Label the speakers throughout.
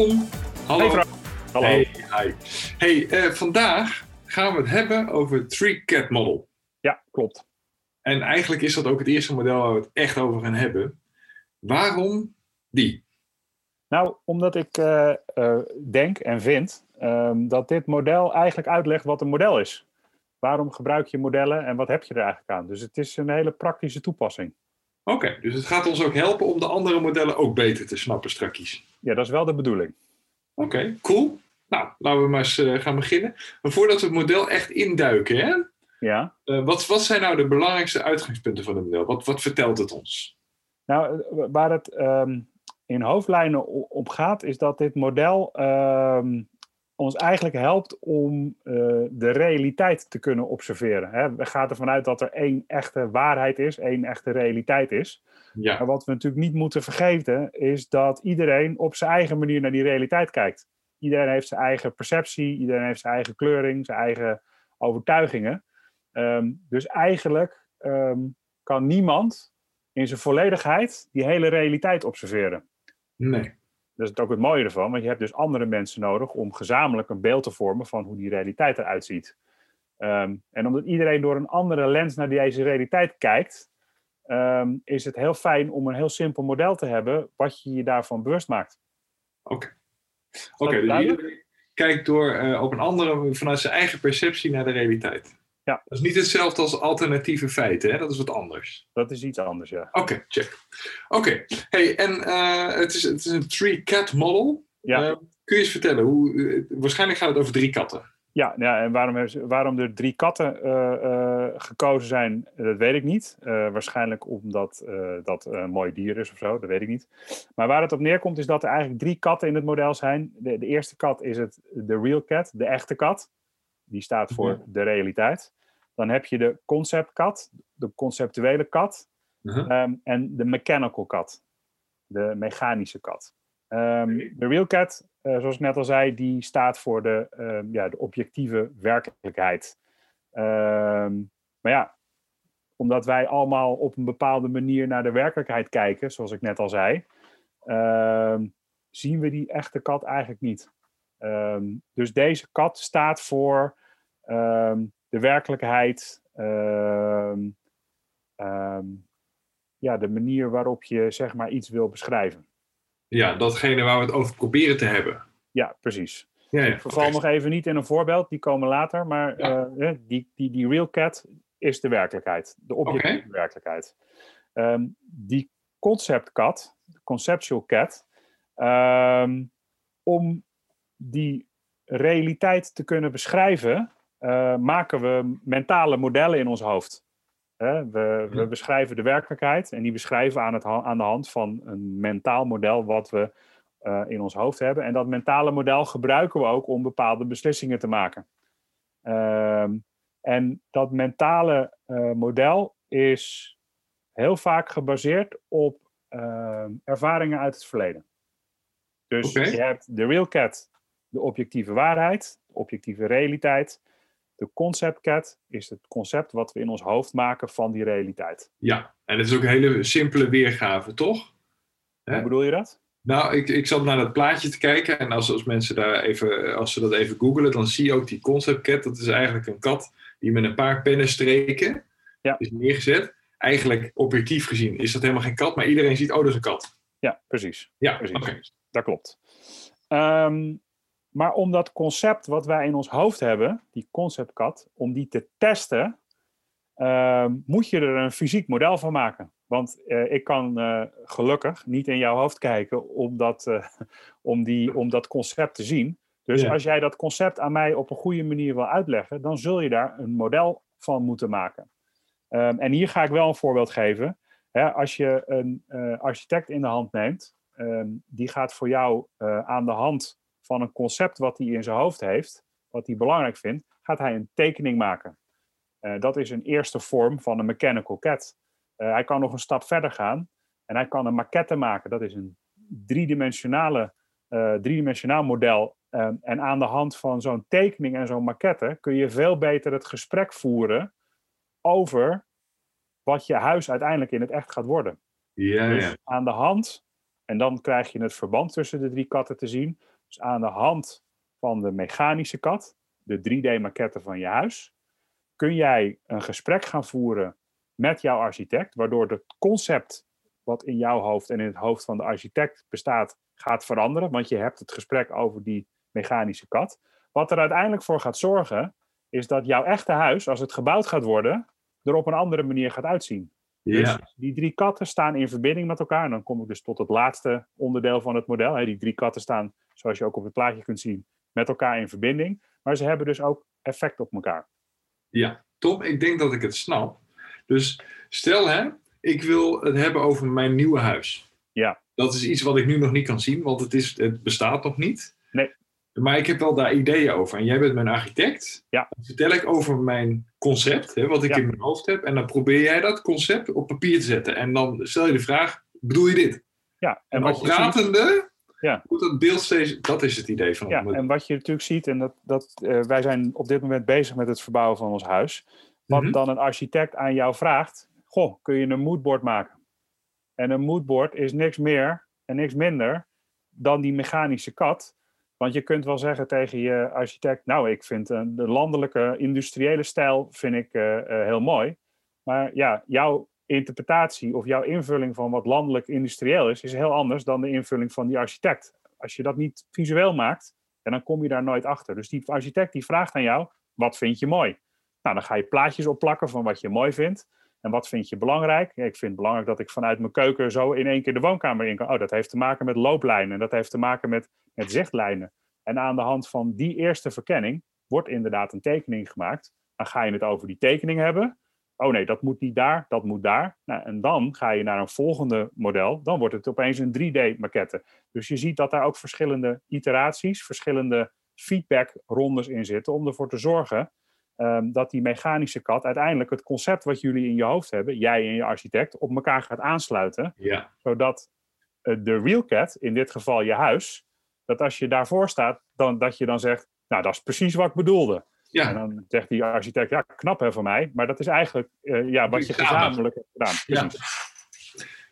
Speaker 1: Tom. Hallo.
Speaker 2: Hey. Hallo.
Speaker 1: Hey, hi. Hey, eh, vandaag gaan we het hebben over het Three Cat Model.
Speaker 2: Ja, klopt.
Speaker 1: En eigenlijk is dat ook het eerste model waar we het echt over gaan hebben. Waarom die?
Speaker 2: Nou, omdat ik eh, eh, denk en vind ehm, dat dit model eigenlijk uitlegt wat een model is. Waarom gebruik je modellen en wat heb je er eigenlijk aan? Dus het is een hele praktische toepassing.
Speaker 1: Oké, dus het gaat ons ook helpen om de andere modellen ook beter te snappen straks.
Speaker 2: Ja, dat is wel de bedoeling.
Speaker 1: Oké, cool. Nou, laten we maar eens eh, gaan beginnen. Maar voordat we het model echt induiken, hè?
Speaker 2: Ja.
Speaker 1: Eh, wat, wat zijn nou de belangrijkste uitgangspunten van het model? Wat, wat vertelt het ons?
Speaker 2: Nou, eh, waar het ehm, in hoofdlijnen op gaat, is dat dit model ehm, ons eigenlijk helpt om eh, de realiteit te kunnen observeren. Hè? We gaan ervan uit dat er één echte waarheid is, één echte realiteit is.
Speaker 1: Ja,
Speaker 2: Maar wat we natuurlijk niet moeten vergeten, is dat iedereen op zijn eigen manier naar die realiteit kijkt. Iedereen heeft zijn eigen perceptie, iedereen heeft zijn eigen kleuring, zijn eigen overtuigingen. Ehm, dus eigenlijk ehm, kan niemand in zijn volledigheid die hele realiteit observeren.
Speaker 1: nee.
Speaker 2: Dat is ook het mooie ervan, want je hebt dus andere mensen nodig om gezamenlijk een beeld te vormen van hoe die realiteit eruit ziet. Ehm, en omdat iedereen door een andere lens naar deze realiteit kijkt, ehm, is het heel fijn om een heel simpel model te hebben wat je je daarvan bewust maakt.
Speaker 1: Oké. Oké, dus iedereen kijkt door eh, op een andere, vanuit zijn eigen perceptie naar de realiteit.
Speaker 2: Ja.
Speaker 1: Dat is niet hetzelfde als alternatieve feiten, hè? dat is wat anders.
Speaker 2: Dat is iets anders, ja.
Speaker 1: Oké, check. Oké, hey, en eh, het, is, het is een three-cat model.
Speaker 2: Ja.
Speaker 1: Eh, kun je eens vertellen, hoe, eh, waarschijnlijk gaat het over drie katten.
Speaker 2: Ja, ja en waarom, er- waarom er drie katten gekozen zijn, dat weet ik niet. Waarschijnlijk omdat dat een mooi dier is of zo, dat weet ik niet. Maar waar het op neerkomt is dat er eigenlijk drie katten in het model zijn. De, de eerste kat is het de real cat, de echte kat. Die staat voor
Speaker 1: Ja.
Speaker 2: de realiteit. Dan heb je de concept kat, de conceptuele kat.
Speaker 1: Uh-huh.
Speaker 2: Ehm, en de mechanical kat, de mechanische kat. Ehm, De real cat, eh, zoals ik net al zei, die staat voor de, ehm, ja, de objectieve werkelijkheid. Maar ja, omdat wij allemaal op een bepaalde manier naar de werkelijkheid kijken, zoals ik net al zei, zien we die echte kat eigenlijk niet. Dus deze kat staat voor de werkelijkheid, ehm, ehm, ja, de manier waarop je zeg maar iets wil beschrijven.
Speaker 1: Ja, datgene waar we het over proberen te hebben.
Speaker 2: Ja, precies.
Speaker 1: Ja, ja.
Speaker 2: Ik verval nog even niet in een voorbeeld, die komen later, maar
Speaker 1: Ja.
Speaker 2: eh, die, die, die real cat is de werkelijkheid, de objectieve werkelijkheid. Ehm, die concept cat, de conceptual cat, om die realiteit te kunnen beschrijven, eh, maken we mentale modellen in ons hoofd. Hè, we, we beschrijven de werkelijkheid en die beschrijven aan, het, aan de hand van een mentaal model wat we eh, in ons hoofd hebben. En dat mentale model gebruiken we ook om bepaalde beslissingen te maken. Ehm, en dat mentale eh, model is heel vaak gebaseerd op ehm, ervaringen uit het verleden. Dus je hebt de real cat, de objectieve waarheid, de objectieve realiteit. De concept cat is het concept wat we in ons hoofd maken van die realiteit.
Speaker 1: Ja, en het is ook een hele simpele weergave, toch?
Speaker 2: Hoe bedoel je dat?
Speaker 1: Nou, ik, ik zat naar dat plaatje te kijken en als, als mensen daar even, als ze dat even googelen, dan zie je ook die concept cat. Dat is eigenlijk een kat die met een paar pennenstreken
Speaker 2: Ja.
Speaker 1: is neergezet. Eigenlijk objectief gezien is dat helemaal geen kat, maar iedereen ziet, oh, dat is een kat.
Speaker 2: Ja, precies.
Speaker 1: Ja,
Speaker 2: Precies.
Speaker 1: oké.
Speaker 2: Dat klopt. Ehm, maar om dat concept wat wij in ons hoofd hebben, die conceptkat, om die te testen, ehm, moet je er een fysiek model van maken. Want eh, ik kan eh, gelukkig niet in jouw hoofd kijken om dat, eh, om die, om dat concept te zien. Dus
Speaker 1: Ja.
Speaker 2: als jij dat concept aan mij op een goede manier wil uitleggen, dan zul je daar een model van moeten maken. Ehm, en hier ga ik wel een voorbeeld geven. Hè, als je een eh, architect in de hand neemt, ehm, die gaat voor jou eh, aan de hand van een concept wat hij in zijn hoofd heeft, wat hij belangrijk vindt, gaat hij een tekening maken. Eh, dat is een eerste vorm van een mechanical cat. Eh, hij kan nog een stap verder gaan en hij kan een maquette maken. Dat is een driedimensionale, eh driedimensionaal model. Ehm, en aan de hand van zo'n tekening en zo'n maquette kun je veel beter het gesprek voeren over wat je huis uiteindelijk in het echt gaat worden.
Speaker 1: Ja,
Speaker 2: Dus
Speaker 1: ja.
Speaker 2: aan de hand En dan krijg je het verband tussen de drie katten te zien. Dus aan de hand van de mechanische kat, de 3D-maquette van je huis, kun jij een gesprek gaan voeren met jouw architect, waardoor het concept wat in jouw hoofd en in het hoofd van de architect bestaat, gaat veranderen. Want je hebt het gesprek over die mechanische kat. Wat er uiteindelijk voor gaat zorgen, is dat jouw echte huis, als het gebouwd gaat worden, er op een andere manier gaat uitzien.
Speaker 1: Ja.
Speaker 2: Dus die drie katten staan in verbinding met elkaar. En dan kom ik dus tot het laatste onderdeel van het model. Die drie katten staan, zoals je ook op het plaatje kunt zien, met elkaar in verbinding. Maar ze hebben dus ook effect op elkaar.
Speaker 1: Ja, Tom, ik denk dat ik het snap. Dus stel hè, ik wil het hebben over mijn nieuwe huis.
Speaker 2: Ja.
Speaker 1: Dat is iets wat ik nu nog niet kan zien, want het, is, het bestaat nog niet.
Speaker 2: Nee.
Speaker 1: Maar ik heb wel daar ideeën over. En jij bent mijn architect.
Speaker 2: Ja.
Speaker 1: Dan vertel ik over mijn concept, hè, wat ik
Speaker 2: Ja.
Speaker 1: in mijn hoofd heb. En dan probeer jij dat concept op papier te zetten. En dan stel je de vraag, bedoel je dit?
Speaker 2: Ja, en
Speaker 1: En
Speaker 2: wat
Speaker 1: pratende
Speaker 2: Ja.
Speaker 1: moet dat beeld steeds... Dat is het idee van
Speaker 2: ja, en wat je natuurlijk ziet, en dat, dat, eh, wij zijn op dit moment bezig met het verbouwen van ons huis. Wat
Speaker 1: Mhm.
Speaker 2: dan een architect aan jou vraagt, goh, kun je een moodboard maken? En een moodboard is niks meer en niks minder dan die mechanische kat. Want je kunt wel zeggen tegen je architect, nou, ik vind eh, de landelijke industriële stijl vind ik, eh, heel mooi. Maar ja, jouw interpretatie of jouw invulling van wat landelijk industrieel is, is heel anders dan de invulling van die architect. Als je dat niet visueel maakt, dan kom je daar nooit achter. Dus die architect die vraagt aan jou, wat vind je mooi? Nou, dan ga je plaatjes opplakken van wat je mooi vindt. En wat vind je belangrijk? Ik vind het belangrijk dat ik vanuit mijn keuken zo in één keer de woonkamer in kan. Oh, dat heeft te maken met looplijnen. Dat heeft te maken met, met zichtlijnen. En aan de hand van die eerste verkenning wordt inderdaad een tekening gemaakt. Dan ga je het over die tekening hebben. Oh nee, dat moet niet daar, dat moet daar. Nou, en dan ga je naar een volgende model. Dan wordt het opeens een 3D-maquette. Dus je ziet dat daar ook verschillende iteraties, verschillende feedbackrondes in zitten. Om ervoor te zorgen ehm, dat die mechanische kat uiteindelijk het concept wat jullie in je hoofd hebben, jij en je architect, op elkaar gaat aansluiten.
Speaker 1: Ja,
Speaker 2: Zodat eh, de real cat, in dit geval je huis, dat als je daarvoor staat, dan, dat je dan zegt, nou dat is precies wat ik bedoelde. En
Speaker 1: ja,
Speaker 2: dan zegt die architect, ja knap hè van mij, maar dat is eigenlijk eh, ja, wat je gezamenlijk hebt gedaan.
Speaker 1: ja.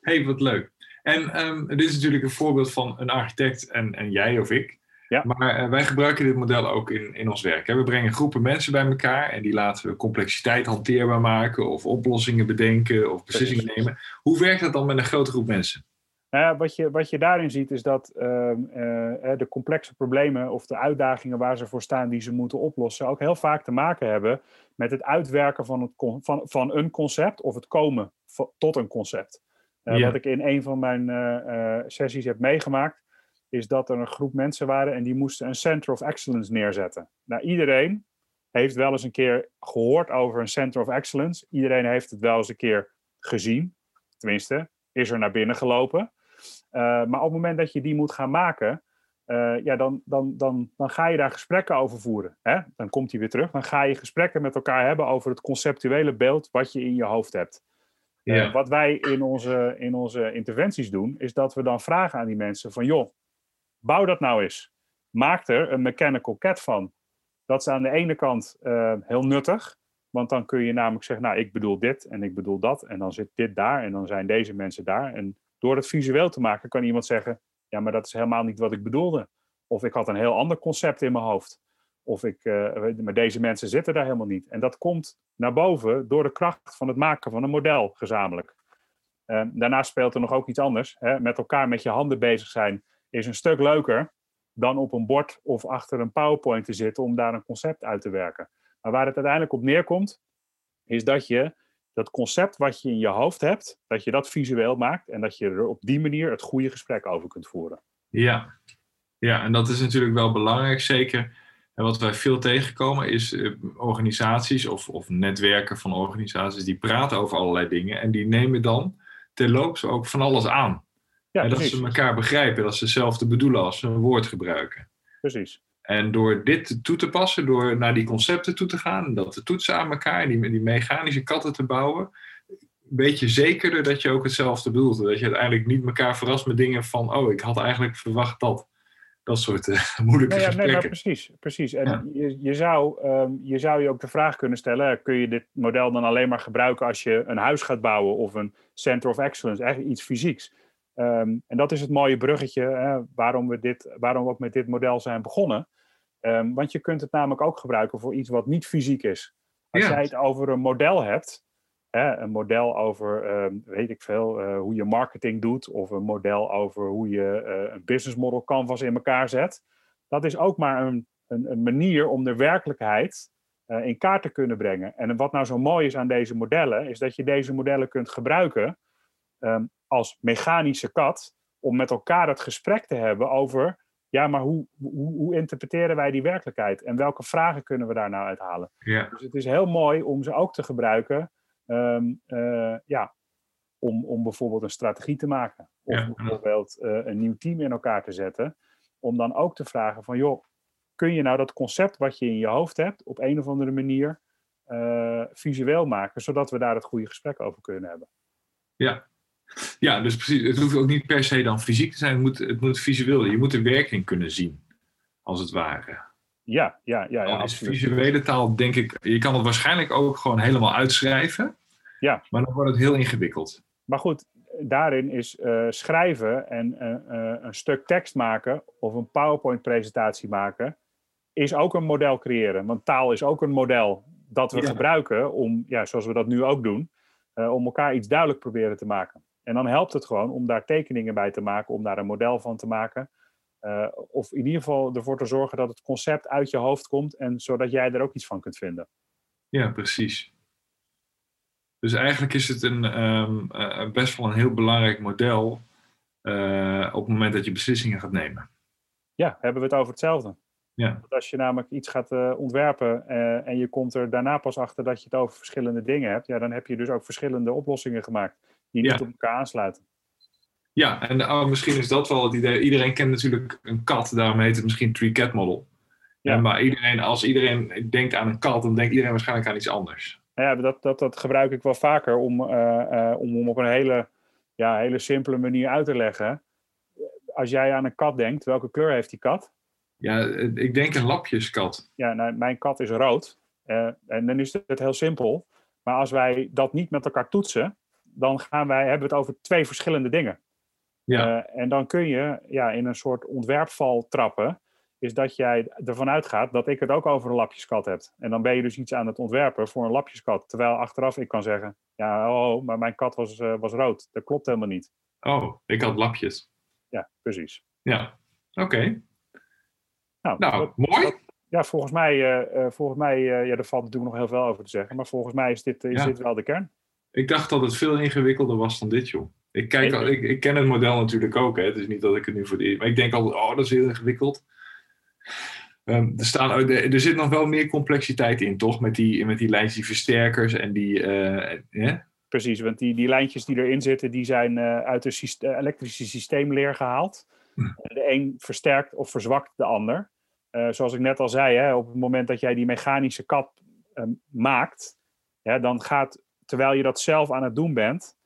Speaker 1: Hey, wat leuk. En ehm, dit is natuurlijk een voorbeeld van een architect en, en jij of ik.
Speaker 2: Ja.
Speaker 1: Maar eh, wij gebruiken dit model ook in, in ons werk. Hè. We brengen groepen mensen bij elkaar en die laten we complexiteit hanteerbaar maken of oplossingen bedenken of beslissingen nemen. Hoe werkt dat dan met een grote groep mensen?
Speaker 2: Nou ja, wat, je, wat je daarin ziet is dat ehm, eh, de complexe problemen of de uitdagingen waar ze voor staan die ze moeten oplossen ook heel vaak te maken hebben met het uitwerken van, het con- van, van een concept of het komen tot een concept. Eh,
Speaker 1: Ja.
Speaker 2: Wat ik in een van mijn eh, sessies heb meegemaakt, is dat er een groep mensen waren en die moesten een Center of Excellence neerzetten. Nou, iedereen heeft wel eens een keer gehoord over een Center of Excellence. Iedereen heeft het wel eens een keer gezien. Tenminste, is er naar binnen gelopen. Uh, maar op het moment dat je die moet gaan maken, uh, ja, dan, dan, dan, dan ga je daar gesprekken over voeren. Hè? Dan komt hij weer terug. Dan ga je gesprekken met elkaar hebben over het conceptuele beeld wat je in je hoofd hebt.
Speaker 1: Ja.
Speaker 2: Uh, wat wij in onze, in onze interventies doen, is dat we dan vragen aan die mensen van joh, bouw dat nou eens. Maak er een mechanical cat van. Dat is aan de ene kant uh, heel nuttig, want dan kun je namelijk zeggen, nou ik bedoel dit en ik bedoel dat en dan zit dit daar en dan zijn deze mensen daar. En door het visueel te maken kan iemand zeggen, ja maar dat is helemaal niet wat ik bedoelde. Of ik had een heel ander concept in mijn hoofd. Of ik, uh, maar deze mensen zitten daar helemaal niet. En dat komt naar boven door de kracht van het maken van een model gezamenlijk. Uh, daarnaast speelt er nog ook iets anders. Hè? Met elkaar met je handen bezig zijn is een stuk leuker dan op een bord of achter een PowerPoint te zitten om daar een concept uit te werken. Maar waar het uiteindelijk op neerkomt, is dat je dat concept wat je in je hoofd hebt, dat je dat visueel maakt en dat je er op die manier het goede gesprek over kunt voeren.
Speaker 1: Ja, ja en dat is natuurlijk wel belangrijk, zeker. En wat wij veel tegenkomen is uh, organisaties of, of netwerken van organisaties die praten over allerlei dingen en die nemen dan terloops ook van alles aan.
Speaker 2: Ja,
Speaker 1: en dat
Speaker 2: precies.
Speaker 1: ze elkaar begrijpen, dat ze hetzelfde bedoelen als ze een woord gebruiken.
Speaker 2: Precies.
Speaker 1: En door dit toe te passen, door naar die concepten toe te gaan, dat te toetsen aan elkaar, die, die mechanische katten te bouwen, weet je zekerder dat je ook hetzelfde bedoelt. Dat je uiteindelijk niet elkaar verrast met dingen van, oh, ik had eigenlijk verwacht dat. Dat soort uh, moeilijke
Speaker 2: nee, ja,
Speaker 1: gesprekken.
Speaker 2: Nee, maar precies, precies. En
Speaker 1: Ja.
Speaker 2: je, je, zou, um, je zou je ook de vraag kunnen stellen, kun je dit model dan alleen maar gebruiken als je een huis gaat bouwen of een Center of Excellence, eigenlijk iets fysieks. Ehm, en dat is het mooie bruggetje hè, waarom, we dit, waarom we ook met dit model zijn begonnen. Ehm, want je kunt het namelijk ook gebruiken voor iets wat niet fysiek is. Als
Speaker 1: Ja.
Speaker 2: jij het over een model hebt, hè, een model over, ehm, weet ik veel, eh, hoe je marketing doet, of een model over hoe je eh, een business model canvas in elkaar zet, dat is ook maar een, een, een manier om de werkelijkheid eh, in kaart te kunnen brengen. En wat nou zo mooi is aan deze modellen, is dat je deze modellen kunt gebruiken ehm, als mechanische kat, om met elkaar het gesprek te hebben over, ja, maar hoe, hoe, hoe interpreteren wij die werkelijkheid en welke vragen kunnen we daar nou uithalen?
Speaker 1: Ja,
Speaker 2: Dus het is heel mooi om ze ook te gebruiken ehm, eh, ja, om, om bijvoorbeeld een strategie te maken. Of
Speaker 1: Ja.
Speaker 2: bijvoorbeeld eh, een nieuw team in elkaar te zetten. Om dan ook te vragen van, joh, kun je nou dat concept wat je in je hoofd hebt op een of andere manier eh, visueel maken, zodat we daar het goede gesprek over kunnen hebben.
Speaker 1: ja. Ja, dus precies. Het hoeft ook niet per se dan fysiek te zijn. Het moet, het moet visueel. Je moet de werking kunnen zien, als het ware.
Speaker 2: Ja, ja, ja, ja absoluut.
Speaker 1: visuele taal, denk ik, je kan het waarschijnlijk ook gewoon helemaal uitschrijven.
Speaker 2: Ja.
Speaker 1: Maar dan wordt het heel ingewikkeld.
Speaker 2: Maar goed, daarin is eh, schrijven en eh, eh, een stuk tekst maken of een PowerPoint-presentatie maken, is ook een model creëren. Want taal is ook een model dat we
Speaker 1: Ja.
Speaker 2: gebruiken om, ja, zoals we dat nu ook doen, om elkaar iets duidelijk proberen te maken. En dan helpt het gewoon om daar tekeningen bij te maken, om daar een model van te maken. Eh, of in ieder geval ervoor te zorgen dat het concept uit je hoofd komt en zodat jij er ook iets van kunt vinden.
Speaker 1: Ja, precies. Dus eigenlijk is het een, ehm, eh, best wel een heel belangrijk model eh, op het moment dat je beslissingen gaat nemen.
Speaker 2: Ja, hebben we het over hetzelfde.
Speaker 1: Ja.
Speaker 2: Want als je namelijk iets gaat ontwerpen en je komt er daarna pas achter dat je het over verschillende dingen hebt, ja, dan heb je dus ook verschillende oplossingen gemaakt die niet op elkaar aansluiten.
Speaker 1: Ja, en oh, misschien is dat wel het idee. Iedereen kent natuurlijk een kat, daarom heet het misschien Tree Cat Model.
Speaker 2: Ja.
Speaker 1: Maar iedereen, als iedereen denkt aan een kat, dan denkt iedereen waarschijnlijk aan iets anders.
Speaker 2: Ja, dat, dat, dat gebruik ik wel vaker om, eh, eh, om hem op een hele, ja, hele simpele manier uit te leggen. Als jij aan een kat denkt, welke kleur heeft die kat?
Speaker 1: Ja, eh, ik denk een lapjeskat.
Speaker 2: Ja, nou, mijn kat is rood. En dan is het heel simpel. Maar als wij dat niet met elkaar toetsen, dan gaan wij, hebben we het over twee verschillende dingen.
Speaker 1: Ja,
Speaker 2: Eh, en dan kun je ja, in een soort ontwerpval trappen. Is dat jij ervan uitgaat dat ik het ook over een lapjeskat heb. En dan ben je dus iets aan het ontwerpen voor een lapjeskat. Terwijl achteraf ik kan zeggen: Ja, oh, maar mijn kat was, eh, was rood. Dat klopt helemaal niet.
Speaker 1: oh, ik had lapjes.
Speaker 2: Ja, precies.
Speaker 1: Ja, oké.
Speaker 2: Nou,
Speaker 1: Nou,
Speaker 2: dat-
Speaker 1: mooi.
Speaker 2: dat- ja, volgens mij, eh, volgens mij ja, er valt natuurlijk nog heel veel over te zeggen. Maar volgens mij is dit, is
Speaker 1: Ja.
Speaker 2: dit wel de kern.
Speaker 1: Ik dacht dat het veel ingewikkelder was dan dit, joh. Ik, kijk al, ik, ik ken het model natuurlijk ook, hè. Het is niet dat ik het nu voor de Maar ik denk altijd, oh, dat is heel ingewikkeld. Ehm, er, staan, er, er zit nog wel meer complexiteit in, toch? Met die, met die lijntjes, die versterkers en die... eh?
Speaker 2: Precies, want die, die lijntjes die erin zitten, die zijn eh, uit de syste- elektrische systeemleer gehaald.
Speaker 1: Hm.
Speaker 2: De een versterkt of verzwakt de ander. Eh, zoals ik net al zei, hè, op het moment dat jij die mechanische kap eh, maakt, ja, dan gaat, terwijl je dat zelf aan het doen bent,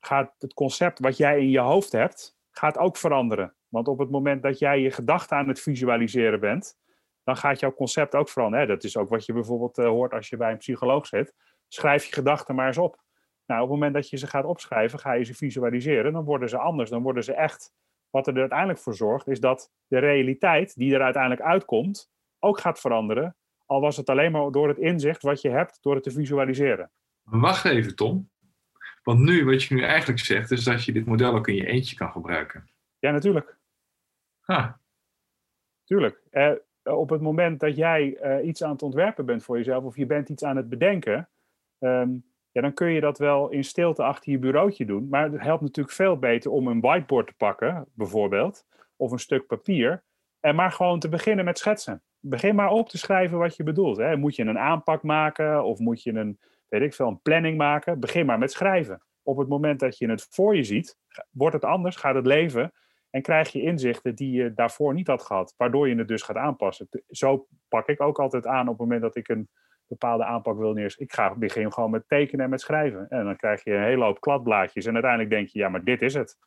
Speaker 2: gaat het concept wat jij in je hoofd hebt, gaat ook veranderen. Want op het moment dat jij je gedachten aan het visualiseren bent, dan gaat jouw concept ook veranderen. Dat is ook wat je bijvoorbeeld eh, hoort als je bij een psycholoog zit. Schrijf je gedachten maar eens op. Nou, op het moment dat je ze gaat opschrijven, ga je ze visualiseren, dan worden ze anders. Dan worden ze echt. Wat er uiteindelijk voor zorgt, is dat de realiteit die er uiteindelijk uitkomt, ook gaat veranderen. Al was het alleen maar door het inzicht wat je hebt, door het te visualiseren.
Speaker 1: Wacht even, Tom. Want nu, wat je nu eigenlijk zegt, is dat je dit model ook in je eentje kan gebruiken.
Speaker 2: Ja, natuurlijk.
Speaker 1: Ha,
Speaker 2: Tuurlijk. Eh, op het moment dat jij eh, iets aan het ontwerpen bent voor jezelf, of je bent iets aan het bedenken, ehm, ja, dan kun je dat wel in stilte achter je bureautje doen. Maar het helpt natuurlijk veel beter om een whiteboard te pakken, bijvoorbeeld, of een stuk papier, en maar gewoon te beginnen met schetsen. Begin maar op te schrijven wat je bedoelt. Hè. Moet je een aanpak maken, of moet je een, weet ik veel, een planning maken? Begin maar met schrijven. Op het moment dat je het voor je ziet, wordt het anders, gaat het leven. En krijg je inzichten die je daarvoor niet had gehad, waardoor je het dus gaat aanpassen. Zo pak ik ook altijd aan op het moment dat ik een bepaalde aanpak wil neerzetten. Ik ga begin gewoon met tekenen en met schrijven. En dan krijg je een hele hoop kladblaadjes. En uiteindelijk denk je, ja, maar dit is het.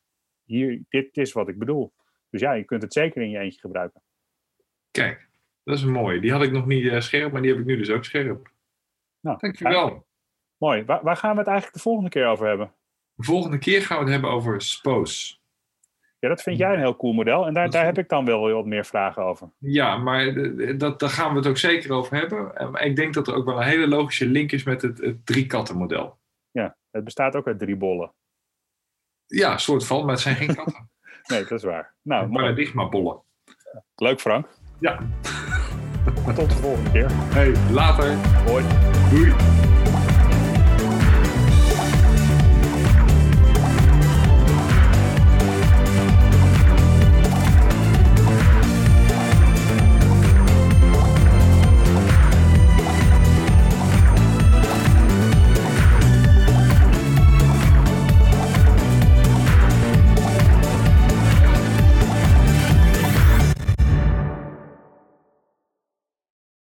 Speaker 2: Hier, dit is wat ik bedoel. Dus ja, je kunt het zeker in je eentje gebruiken.
Speaker 1: kijk. Dat is mooi. Die had ik nog niet eh, scherp, maar die heb ik nu dus ook scherp.
Speaker 2: Nou,
Speaker 1: Dankjewel.
Speaker 2: Mooi. Waar, waar gaan we het eigenlijk de volgende keer over hebben?
Speaker 1: De volgende keer gaan we het hebben over SPOS.
Speaker 2: Ja, dat vind jij een heel cool model. En daar, daar heb ik dan wel wat meer vragen over.
Speaker 1: Ja, maar dat, daar gaan we het ook zeker over hebben. Ik denk dat er ook wel een hele logische link is met het, het drie katten model.
Speaker 2: Ja, het bestaat ook uit drie bollen.
Speaker 1: Ja, soort van, maar het zijn geen katten.
Speaker 2: nee, dat is waar. Nou,
Speaker 1: Paradigma-bollen.
Speaker 2: Leuk, Frank.
Speaker 1: Ja.
Speaker 2: Tot de volgende keer.
Speaker 1: Hey, later.
Speaker 2: Hoi.
Speaker 1: Doei.